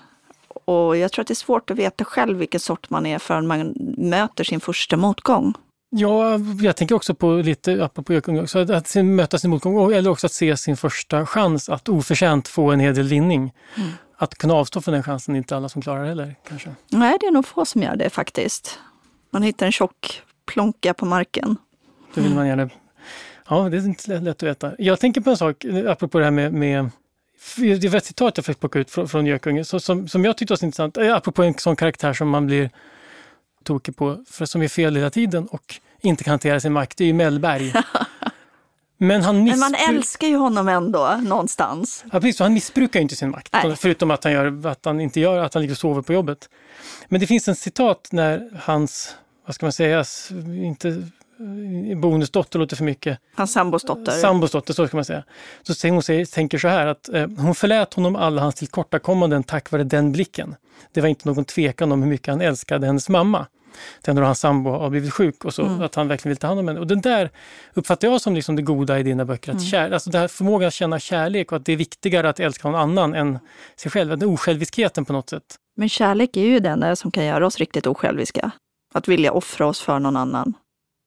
och jag tror att det är svårt att veta själv vilken sort man är förrän man möter sin första motgång. Ja, jag tänker också på lite, apropå Gökunge, också, att, att möta sin motgång eller också att se sin första chans att oförtjänt få en hel del vinning. Mm. Att kunna avstå från den chansen är inte alla som klarar heller kanske. Nej, det är nog få som gör det faktiskt. Man hittar en tjock plånka på marken. Då vill man gärna... Ja, det är inte lätt att veta. Jag tänker på en sak, apropå det här med, med det var ett citat jag fick plocka ut från, från Gökunge som, som jag tyckte var så intressant, eh, apropå en sån karaktär som man blir tokig på, för som är fel hela tiden och inte kan hantera sin makt, det är ju Mellberg. Men, han Men man älskar ju honom ändå någonstans. Ja, precis. Han missbrukar ju inte sin makt, Nej. förutom att han, gör, att han inte gör att han ligger och sover på jobbet. Men det finns en citat när hans, vad ska man säga, inte bonusdotter låter för mycket. Hans sambos dotter. Sambos dotter, så ska man säga. Så hon säger, tänker så här att eh, hon förlät honom alla hans tillkortakommanden tack vare den blicken. Det var inte någon tvekan om hur mycket han älskade hennes mamma. Den då hans sambo har blivit sjuk och så, mm. att han verkligen vill ta hand om henne. Och den där uppfattar jag som liksom det goda i dina böcker. Att mm. kär, alltså det här förmågan att känna kärlek och att det är viktigare att älska någon annan än sig själv. Den osjälviskheten på något sätt. Men kärlek är ju den som kan göra oss riktigt osjälviska. Att vilja offra oss för någon annan.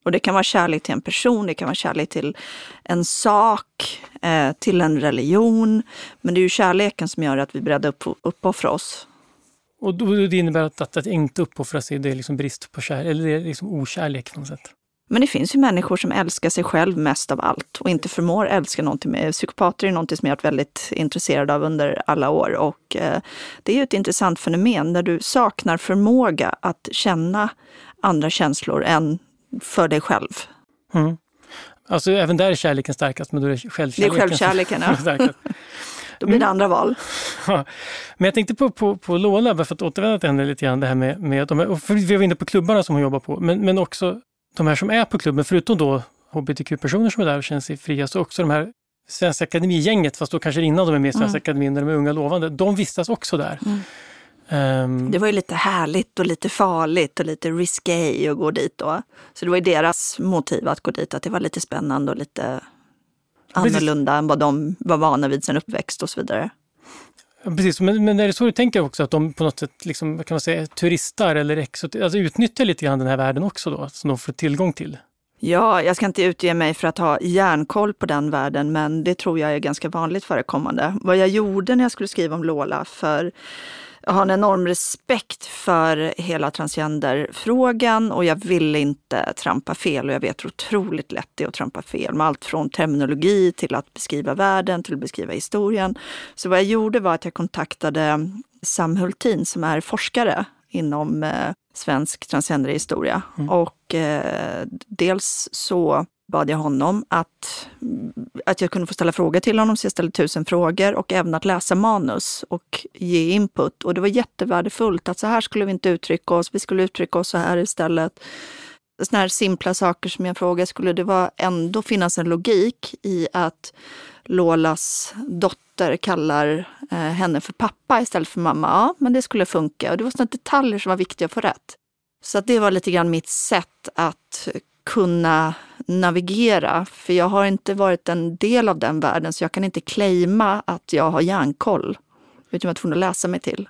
Och det kan vara kärlek till en person, det kan vara kärlek till en sak, eh, till en religion. Men det är ju kärleken som gör att vi är beredda att upp, uppoffra oss. Och då, det innebär att, att, att inte uppoffra sig, det är liksom brist på kärlek, eller det är liksom okärlek på något sätt? Men det finns ju människor som älskar sig själv mest av allt och inte förmår älska någonting. Psykopater är någonting som jag varit väldigt intresserad av under alla år och eh, det är ju ett intressant fenomen när du saknar förmåga att känna andra känslor än för dig själv. Mm. Alltså även där är kärleken starkast, men då är det självkärleken. Det är självkärleken, ja. Då blir det andra val. Men jag tänkte på, på, på Lola, bara för att återvända till henne lite grann, det här med, med de här, vi var inne på klubbarna som hon jobbar på, men, men också de här som är på klubben, förutom då hbtq-personer som är där och känner sig fria, så också de här Svenska Akademigänget, fast då kanske innan de är med i Svenska mm. Akademin, när de är unga lovande, de vistas också där. Mm. Um, det var ju lite härligt och lite farligt och lite risky att gå dit då. Så det var ju deras motiv att gå dit, att det var lite spännande och lite annorlunda än vad de var vana vid sin uppväxt och så vidare. Precis, men, men är det så du tänker också att de på något sätt liksom, kan man säga, turistar eller exot, alltså utnyttjar lite grann den här världen också då, som de får tillgång till? Ja, jag ska inte utge mig för att ha järnkoll på den världen, men det tror jag är ganska vanligt förekommande. Vad jag gjorde när jag skulle skriva om Lola, för jag har en enorm respekt för hela transgenderfrågan och jag vill inte trampa fel och jag vet hur otroligt lätt det är att trampa fel med allt från terminologi till att beskriva världen till att beskriva historien. Så vad jag gjorde var att jag kontaktade Sam Hultin som är forskare inom eh, svensk transgenderhistoria. Mm. Och eh, dels så bad jag honom att, att jag kunde få ställa frågor till honom, så jag ställde tusen frågor och även att läsa manus och ge input. Och det var jättevärdefullt att så här skulle vi inte uttrycka oss, vi skulle uttrycka oss så här istället. Sådana här simpla saker som jag frågade, skulle det vara ändå finnas en logik i att Lolas dotter kallar eh, henne för pappa istället för mamma? Ja, men det skulle funka. Och det var sådana detaljer som var viktiga att få rätt. Så det var lite grann mitt sätt att kunna navigera. För jag har inte varit en del av den världen så jag kan inte claima att jag har järnkoll. Utan jag var tvungen att läsa mig till.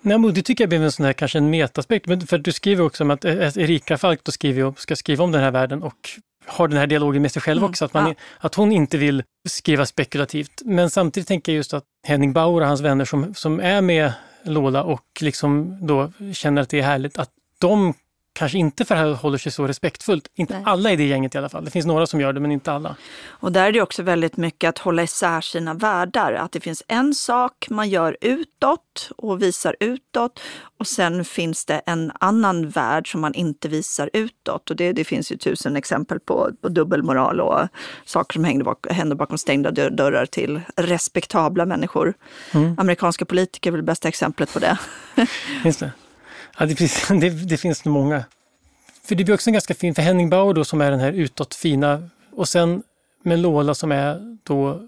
Nej, men det tycker jag blev en sån här, kanske en metaspekt. Men för du skriver också om att eh, Erika Falk då skriver, ska skriva om den här världen och har den här dialogen med sig själv mm, också. Att, man, ja. att hon inte vill skriva spekulativt. Men samtidigt tänker jag just att Henning Bauer och hans vänner som, som är med Lola och liksom då känner att det är härligt, att de kanske inte förhåller sig så respektfullt. Inte Nej. alla i det gänget i alla fall. Det finns några som gör det, men inte alla. Och där är det också väldigt mycket att hålla isär sina världar. Att det finns en sak man gör utåt och visar utåt och sen finns det en annan värld som man inte visar utåt. Och det, det finns ju tusen exempel på, på dubbelmoral och saker som händer, bak, händer bakom stängda dörrar till respektabla människor. Mm. Amerikanska politiker är väl bästa exemplet på det. Just det. Ja, det, finns, det, det finns nog många. För det blir också en ganska fin, för Henning Bauer då som är den här utåt fina och sen med Lola som är då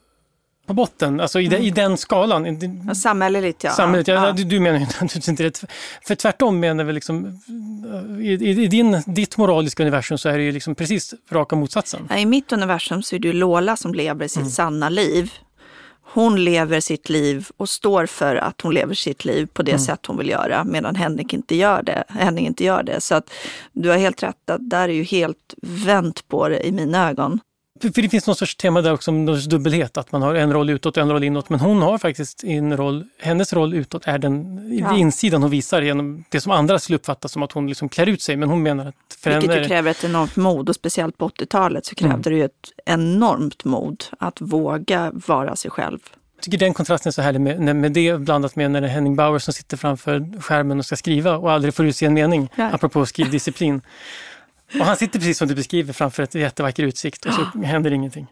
på botten, alltså i, mm. den, i den skalan. Ja, samhälleligt ja. Samhället, ja, ja. Du, du menar ju naturligtvis inte det. För tvärtom menar vi liksom, i, i, din, ditt moraliska universum så är det ju liksom precis raka motsatsen. I mitt universum så är det ju Lola som lever sitt mm. sanna liv hon lever sitt liv och står för att hon lever sitt liv på det mm. sätt hon vill göra, medan Henrik inte gör det. Henning inte gör det. Så att du har helt rätt, att där är ju helt vänt på det i mina ögon. För det finns någon sorts tema där också, någon sorts dubbelhet, att man har en roll utåt och en roll inåt. Men hon har faktiskt en roll, hennes roll utåt är den ja. insidan hon visar genom det som andra skulle uppfatta som att hon liksom klär ut sig. Men hon menar att för Vilket ju kräver ett enormt mod och speciellt på 80-talet så krävde mm. det ju ett enormt mod att våga vara sig själv. Jag tycker den kontrasten är så härlig med, med det blandat med när det är Henning Bauer som sitter framför skärmen och ska skriva och aldrig får utse en mening, ja. apropå skrivdisciplin. Och han sitter precis som du beskriver framför ett jättevacker utsikt och så händer ingenting.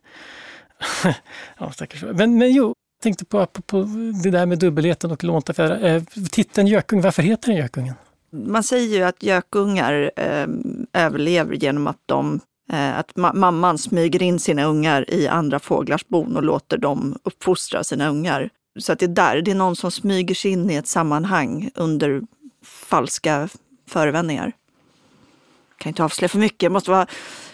ja, stackars. Men, men jo, jag tänkte på, på, på det där med dubbelheten och lånta fjädrar. Eh, titeln Gökung, varför heter den Gökungen? Man säger ju att gökungar eh, överlever genom att de eh, att ma mamman smyger in sina ungar i andra fåglars bon och låter dem uppfostra sina ungar. Så att det är där, det är någon som smyger sig in i ett sammanhang under falska förevändningar kan inte avslöja för mycket, jag måste vara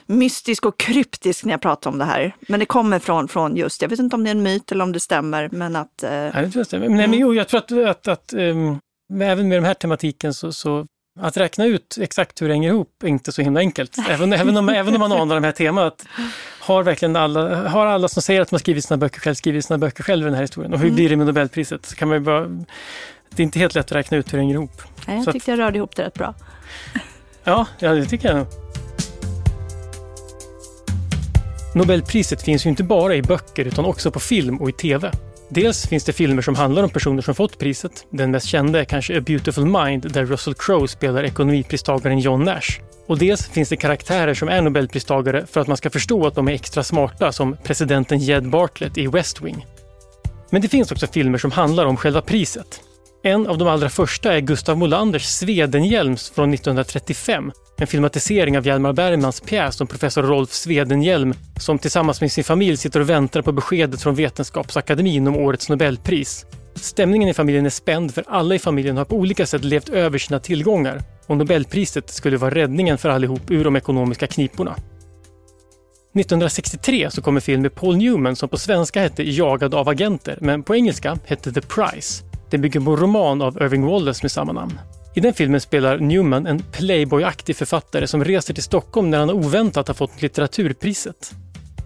mystisk och kryptisk när jag pratar om det här. Men det kommer från, från just, jag vet inte om det är en myt eller om det stämmer, men att... Eh, Nej, det stämmer. Men, mm. jo, jag tror att, att, att um, även med den här tematiken så, så att räkna ut exakt hur det hänger ihop är inte så himla enkelt. Även, även, om, även om man anar de här temat. Har verkligen alla, har alla som säger att de har skrivit sina böcker själv skrivit sina böcker själv i den här historien? Och hur mm. blir det med Nobelpriset? Så kan man bara, det är inte helt lätt att räkna ut hur det hänger ihop. Nej, jag tyckte att, jag rörde ihop det rätt bra. Ja, ja det tycker jag nog. Nobelpriset finns ju inte bara i böcker utan också på film och i TV. Dels finns det filmer som handlar om personer som fått priset. Den mest kända är kanske A Beautiful Mind där Russell Crowe spelar ekonomipristagaren John Nash. Och dels finns det karaktärer som är Nobelpristagare för att man ska förstå att de är extra smarta som presidenten Jed Bartlett i West Wing. Men det finns också filmer som handlar om själva priset. En av de allra första är Gustav Molanders Svedenhjelms från 1935. En filmatisering av Hjalmar Bergmans pjäs om professor Rolf Svedenhjelm som tillsammans med sin familj sitter och väntar på beskedet från Vetenskapsakademin om årets Nobelpris. Stämningen i familjen är spänd för alla i familjen har på olika sätt levt över sina tillgångar och Nobelpriset skulle vara räddningen för allihop ur de ekonomiska kniporna. 1963 så kom en film med Paul Newman som på svenska hette Jagad av agenter men på engelska hette The Price. Den bygger på en roman av Irving Wallace med samma namn. I den filmen spelar Newman en playboyaktig författare som reser till Stockholm när han oväntat har fått litteraturpriset.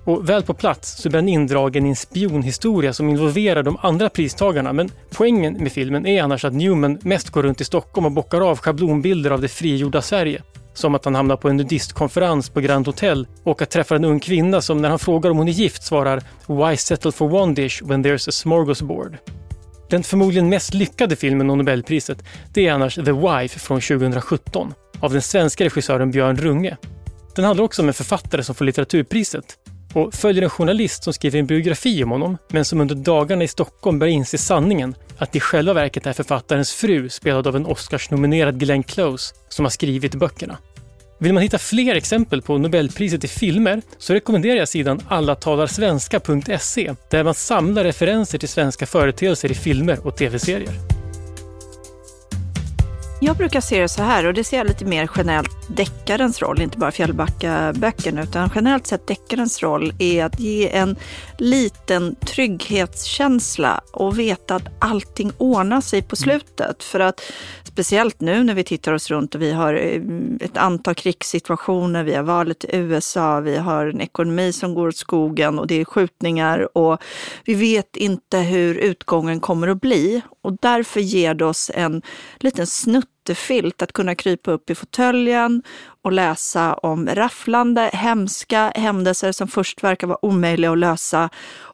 Och väl på plats så blir han indragen i en spionhistoria som involverar de andra pristagarna. Men poängen med filmen är annars att Newman mest går runt i Stockholm och bockar av schablonbilder av det frigjorda Sverige. Som att han hamnar på en nudistkonferens på Grand Hotel och att träffa en ung kvinna som när han frågar om hon är gift svarar “Why settle for one dish when there's a smorgasbord?” Den förmodligen mest lyckade filmen om Nobelpriset det är annars The Wife från 2017 av den svenska regissören Björn Runge. Den handlar också om en författare som får litteraturpriset och följer en journalist som skriver en biografi om honom men som under dagarna i Stockholm börjar inse sanningen att det i själva verket är författarens fru spelad av en Oscarsnominerad Glenn Close som har skrivit böckerna. Vill man hitta fler exempel på Nobelpriset i filmer så rekommenderar jag sidan allatalarsvenska.se där man samlar referenser till svenska företeelser i filmer och tv-serier. Jag brukar se det så här, och det ser jag lite mer generellt deckarens roll, inte bara Fjällbacka-böckerna, utan generellt sett deckarens roll är att ge en liten trygghetskänsla och veta att allting ordnar sig på slutet. För att speciellt nu när vi tittar oss runt och vi har eh, ett antal krigssituationer, vi har valet i USA, vi har en ekonomi som går åt skogen och det är skjutningar och vi vet inte hur utgången kommer att bli. Och därför ger det oss en liten snuttefilt att kunna krypa upp i fåtöljen och läsa om rafflande, hemska händelser som först verkar vara omöjliga att lösa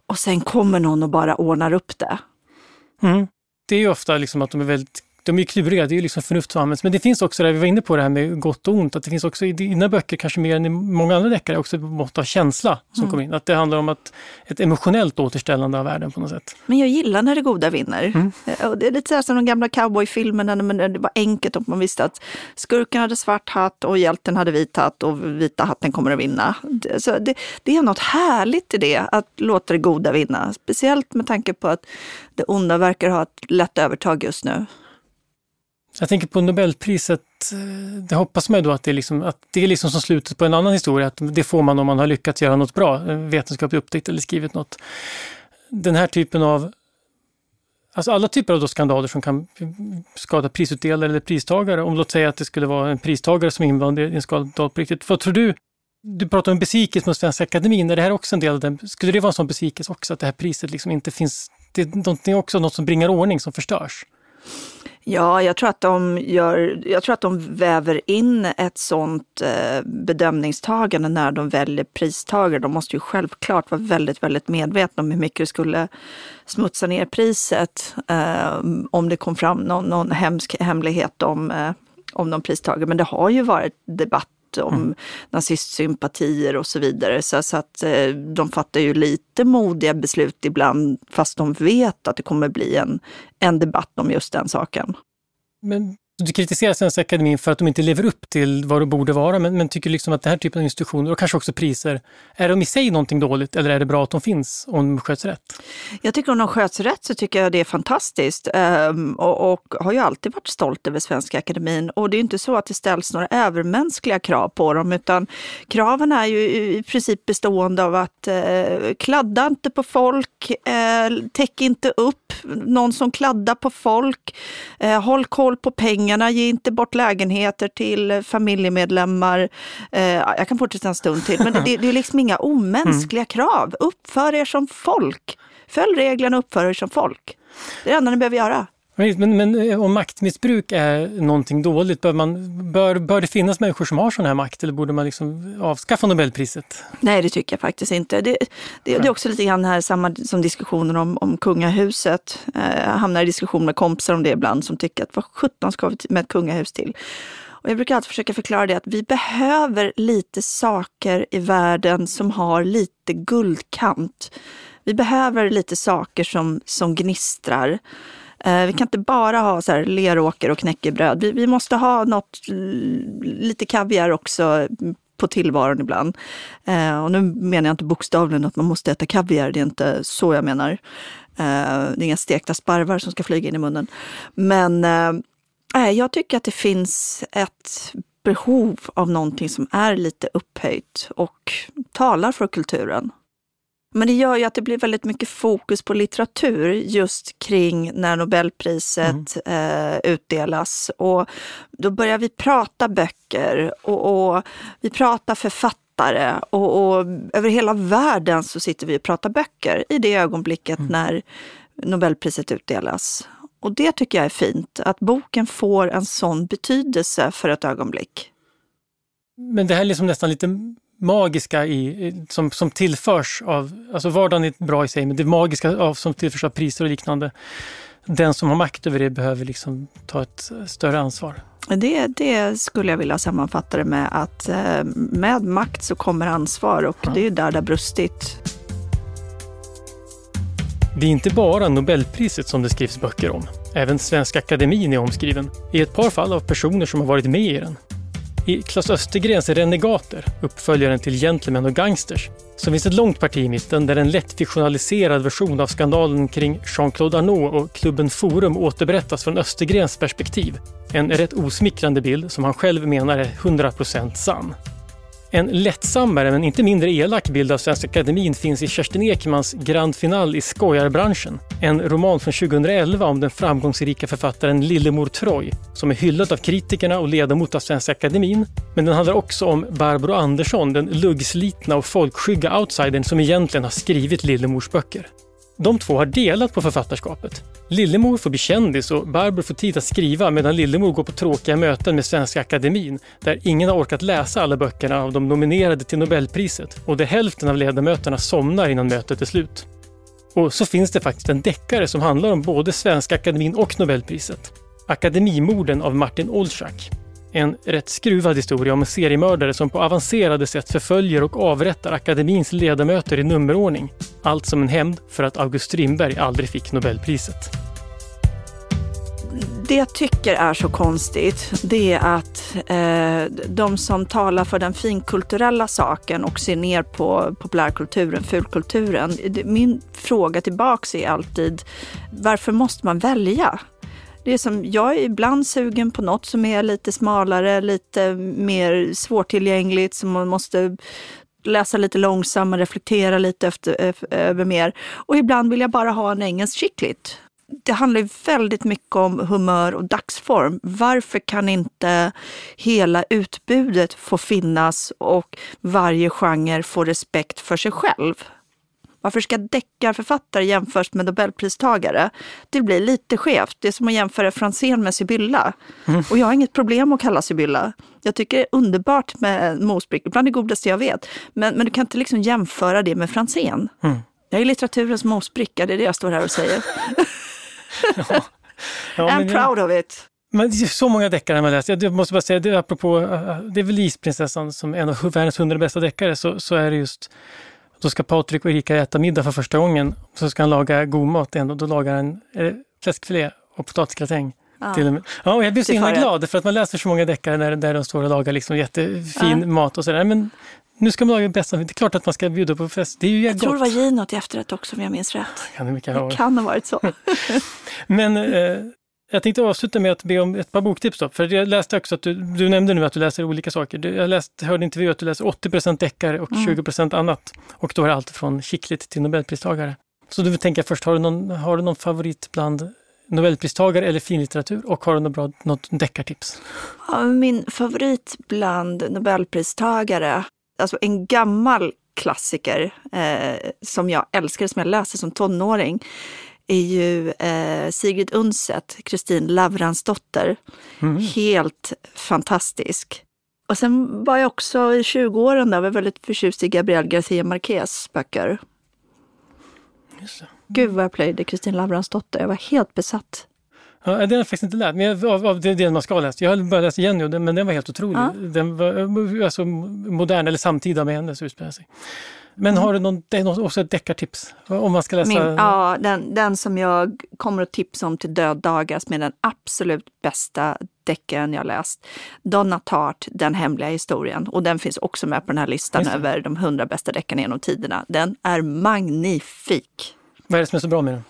och sen kommer någon och bara ordnar upp det. Mm. Det är ju ofta liksom att de är väldigt de är kluriga, det är ju liksom förnuft som används. Men det finns också, där vi var inne på det här med gott och ont, att det finns också i dina böcker, kanske mer än i många andra deckare, också ett mått av känsla som mm. kommer in. Att det handlar om att, ett emotionellt återställande av världen på något sätt. Men jag gillar när det goda vinner. Mm. Eh, och det är lite så som de gamla cowboyfilmerna, när det var enkelt och man visste att skurken hade svart hatt och hjälten hade vit hatt och vita hatten kommer att vinna. Så det, det är något härligt i det, att låta det goda vinna. Speciellt med tanke på att det onda verkar ha ett lätt övertag just nu. Jag tänker på Nobelpriset, eh, det hoppas man ju då att det, är liksom, att det är liksom som slutet på en annan historia, att det får man om man har lyckats göra något bra, eh, vetenskapligt upptäckt eller skrivit något. Den här typen av, alltså alla typer av då skandaler som kan skada prisutdelare eller pristagare, om låt säga att det skulle vara en pristagare som är i en skandal på riktigt. Vad tror du? Du pratar om besvikelse mot Svenska Akademin, är det här också en del av den? Skulle det vara en sån besvikelse också, att det här priset liksom inte finns, det är också något som bringar ordning som förstörs? Ja, jag tror att de, gör, jag tror att de väver in ett sånt eh, bedömningstagande när de väljer pristagare. De måste ju självklart vara väldigt, väldigt medvetna om hur mycket det skulle smutsa ner priset eh, om det kom fram någon, någon hemsk hemlighet om, eh, om de pristagare. Men det har ju varit debatt om mm. nazistsympatier och så vidare. Så, så att eh, de fattar ju lite modiga beslut ibland fast de vet att det kommer bli en, en debatt om just den saken. Men du kritiserar Svenska Akademin för att de inte lever upp till vad de borde vara, men, men tycker liksom att den här typen av institutioner och kanske också priser, är de i sig någonting dåligt eller är det bra att de finns om de sköts rätt? Jag tycker om de sköts rätt så tycker jag det är fantastiskt um, och, och, har ju alltid varit stolt över Svenska Akademin. Och det är inte så att det ställs några övermänskliga krav på dem, utan kraven är ju i princip bestående av att uh, kladda inte på folk, uh, täck inte upp någon som kladdar på folk, uh, håll koll på pengar pengarna, ge inte bort lägenheter till familjemedlemmar. Eh, jag kan fortsätta en stund till, men det, det är liksom inga omänskliga mm. krav. Uppför er som folk. Följ reglerna och uppför er som folk. Det är det enda ni behöver göra. Men, men eh, om maktmissbruk är någonting dåligt, bör, man, bör, bör det finnas människor som har sån här makt eller borde man liksom avskaffa Nobelpriset? Nej, det tycker jag faktiskt inte. Det, det, det är också lite grann här samma som diskussionen om, om kungahuset. Eh, jag hamnar i diskussion med kompisar om det ibland som tycker att vad sjutton ska vi med ett kungahus till? Och jag brukar alltid försöka förklara det att vi behöver lite saker i världen som har lite guldkant. Vi behöver lite saker som, som gnistrar. Eh, vi kan inte bara ha så här leråker och knäckebröd. Vi, vi måste ha något, lite kaviar också på tillvaron ibland. Eh, och nu menar jag inte bokstavligen att man måste äta kaviar, det är inte så jag menar. Eh, det är inga stekta sparvar som ska flyga in i munnen. Men eh, jag tycker att det finns ett behov av någonting som är lite upphöjt och talar för kulturen. Men det gör ju att det blir väldigt mycket fokus på litteratur just kring när Nobelpriset mm. eh, utdelas. Och då börjar vi prata böcker och, och vi pratar författare och, och, över hela världen så sitter vi och pratar böcker i det ögonblicket mm. när Nobelpriset utdelas. Och det tycker jag är fint, att boken får en sån betydelse för ett ögonblick. Men det här är liksom nästan lite magiska i, som, som tillförs av, alltså vardagen är bra i sig, men det magiska av, som tillförs av priser och liknande, den som har makt över det behöver liksom ta ett större ansvar. Det, det skulle jag vilja sammanfatta det med att eh, med makt så kommer ansvar och ja. det är där det har brustit. Det är inte bara Nobelpriset som det skrivs böcker om. Även Svenska Akademin är omskriven, i ett par fall av personer som har varit med i den. I Klas Östergrens Renegater, uppföljaren till Gentlemen och Gangsters, så finns ett långt parti i mitten där en lätt fiktionaliserad version av skandalen kring Jean-Claude Arnault och klubben Forum återberättas från Östergrens perspektiv. En rätt osmickrande bild som han själv menar är 100% sann. En lättsammare men inte mindre elak bild av Svenska Akademin finns i Kerstin Ekmans Grand Final i skojarbranschen. En roman från 2011 om den framgångsrika författaren Lillemor Troy som är hyllad av kritikerna och ledamot av Svenska Akademin. Men den handlar också om Barbro Andersson, den luggslitna och folkskygga outsidern som egentligen har skrivit Lillemors böcker. De två har delat på författarskapet. Lillemor får bli kändis och Barbro får tid att skriva medan Lillemor går på tråkiga möten med Svenska Akademin där ingen har orkat läsa alla böckerna av de nominerade till Nobelpriset och där hälften av ledamöterna somnar innan mötet är slut. Och så finns det faktiskt en deckare som handlar om både Svenska Akademin och Nobelpriset. Akademimorden av Martin Olschak. En rätt skruvad historia om en seriemördare som på avancerade sätt förföljer och avrättar akademins ledamöter i nummerordning. Allt som en hämnd för att August Strindberg aldrig fick Nobelpriset. Det jag tycker är så konstigt, det är att eh, de som talar för den finkulturella saken och ser ner på populärkulturen, fulkulturen. Min fråga tillbaks är alltid, varför måste man välja? Det är som, jag är ibland sugen på något som är lite smalare, lite mer svårtillgängligt, som man måste läsa lite långsammare, reflektera lite efter, eh, över mer. Och ibland vill jag bara ha en engelsk chicklit. Det handlar väldigt mycket om humör och dagsform. Varför kan inte hela utbudet få finnas och varje genre få respekt för sig själv? Varför ska deckarförfattare jämföras med nobelpristagare? Det blir lite skevt. Det är som att jämföra Franzén med Sibylla. Mm. Och jag har inget problem att kalla Sibylla. Jag tycker det är underbart med mosbrickor, bland det godaste jag vet. Men, men du kan inte liksom jämföra det med Franzén. Mm. Jag är litteraturens mosbricka, det är det jag står här och säger. ja. Ja, I'm proud jag... of it. Men är så många deckare man läst. Jag måste bara säga, det, apropå, det är väl Isprinsessan som en av världens hundra bästa deckare, så, så är det just då ska Patrik och Erika äta middag för första gången. Så ska han laga god mat igen och då lagar han eh, fläskfilé och potatisgratäng. Ja. Till och med. Ja, och jag blir så himla glad för att man läser så många deckare där, där de står och lagar liksom jättefin ja. mat och sådär. Men nu ska man laga bästa, det är klart att man ska bjuda på fest. Det är ju jag gott. tror det var gino till efterrätt också om jag minns rätt. Kan det, det kan ha varit så. Men eh, jag tänkte avsluta med att be om ett par boktips. Då, för jag läste också att du, du nämnde nu att du läser olika saker. Jag läste, hörde intervju att du läser 80% deckare och mm. 20% annat. Och då är det allt från chickligt till nobelpristagare. Så du tänker först, har du, någon, har du någon favorit bland nobelpristagare eller finlitteratur? Och har du något, bra, något deckartips? min favorit bland nobelpristagare, alltså en gammal klassiker eh, som jag älskade, som jag läste som tonåring, är ju eh, Sigrid Undset, Kristin Lavransdotter. Mm. Helt fantastisk. Och sen var jag också i 20-åren där, var väldigt förtjust i Gabriel García Marquez böcker. Just det. Gud vad jag plöjde Kristin Lavransdotter, jag var helt besatt. Ja, den har jag faktiskt inte lärt mig av, av det, det man ska ha läst. Jag har börjat läsa igen nu, men den var helt otrolig. Ja. Den var alltså, modern eller samtida med henne så utspelar sig. Men har du någon, det är något, också ett deckartips? Om man ska läsa? Min, ja, den, den som jag kommer att tipsa om till döddagar är den absolut bästa deckaren jag läst. Donna Tartt, Den hemliga historien. Och den finns också med på den här listan över de hundra bästa deckarna genom tiderna. Den är magnifik. Vad är det som är så bra med den?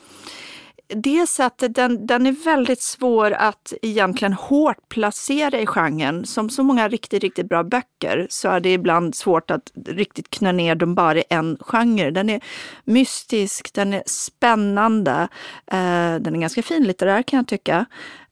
Dels att den, den är väldigt svår att egentligen hårt placera i genren. Som så många riktigt, riktigt bra böcker så är det ibland svårt att riktigt knö ner dem bara i en genre. Den är mystisk, den är spännande, eh, den är ganska finlitterär kan jag tycka.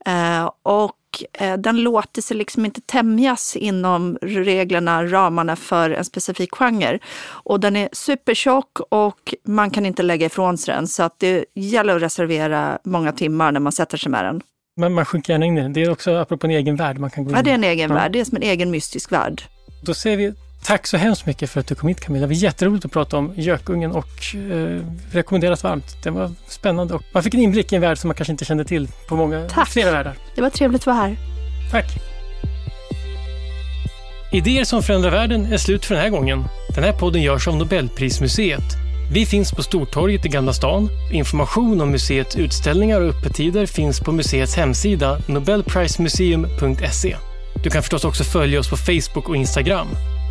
Eh, och eh, den låter sig liksom inte tämjas inom reglerna, ramarna för en specifik genre. Och den är supertjock och man kan inte lägga ifrån sig den. Så att det gäller att reservera många timmar när man sätter sig med den. Men man sjunker gärna in i den. Det är också apropå en egen värld man kan gå in Ja, det är en egen Ja. värld. Det är som en egen mystisk värld. Då säger vi tack så hemskt mycket för att du kom hit Camilla. Det var jätteroligt att prata om Gökungen och eh, rekommenderas varmt. Det var spännande och man fick en inblick i en värld som man kanske inte kände till på många, Tack. flera världar. Det var trevligt att vara här. Tack! Idéer som förändrar världen är slut för den här gången. Den här podden görs av Nobelprismuseet. Vi finns på Stortorget i Gamla stan. Information om museets utställningar och öppettider finns på museets hemsida nobelprismuseum.se. Du kan förstås också följa oss på Facebook och Instagram.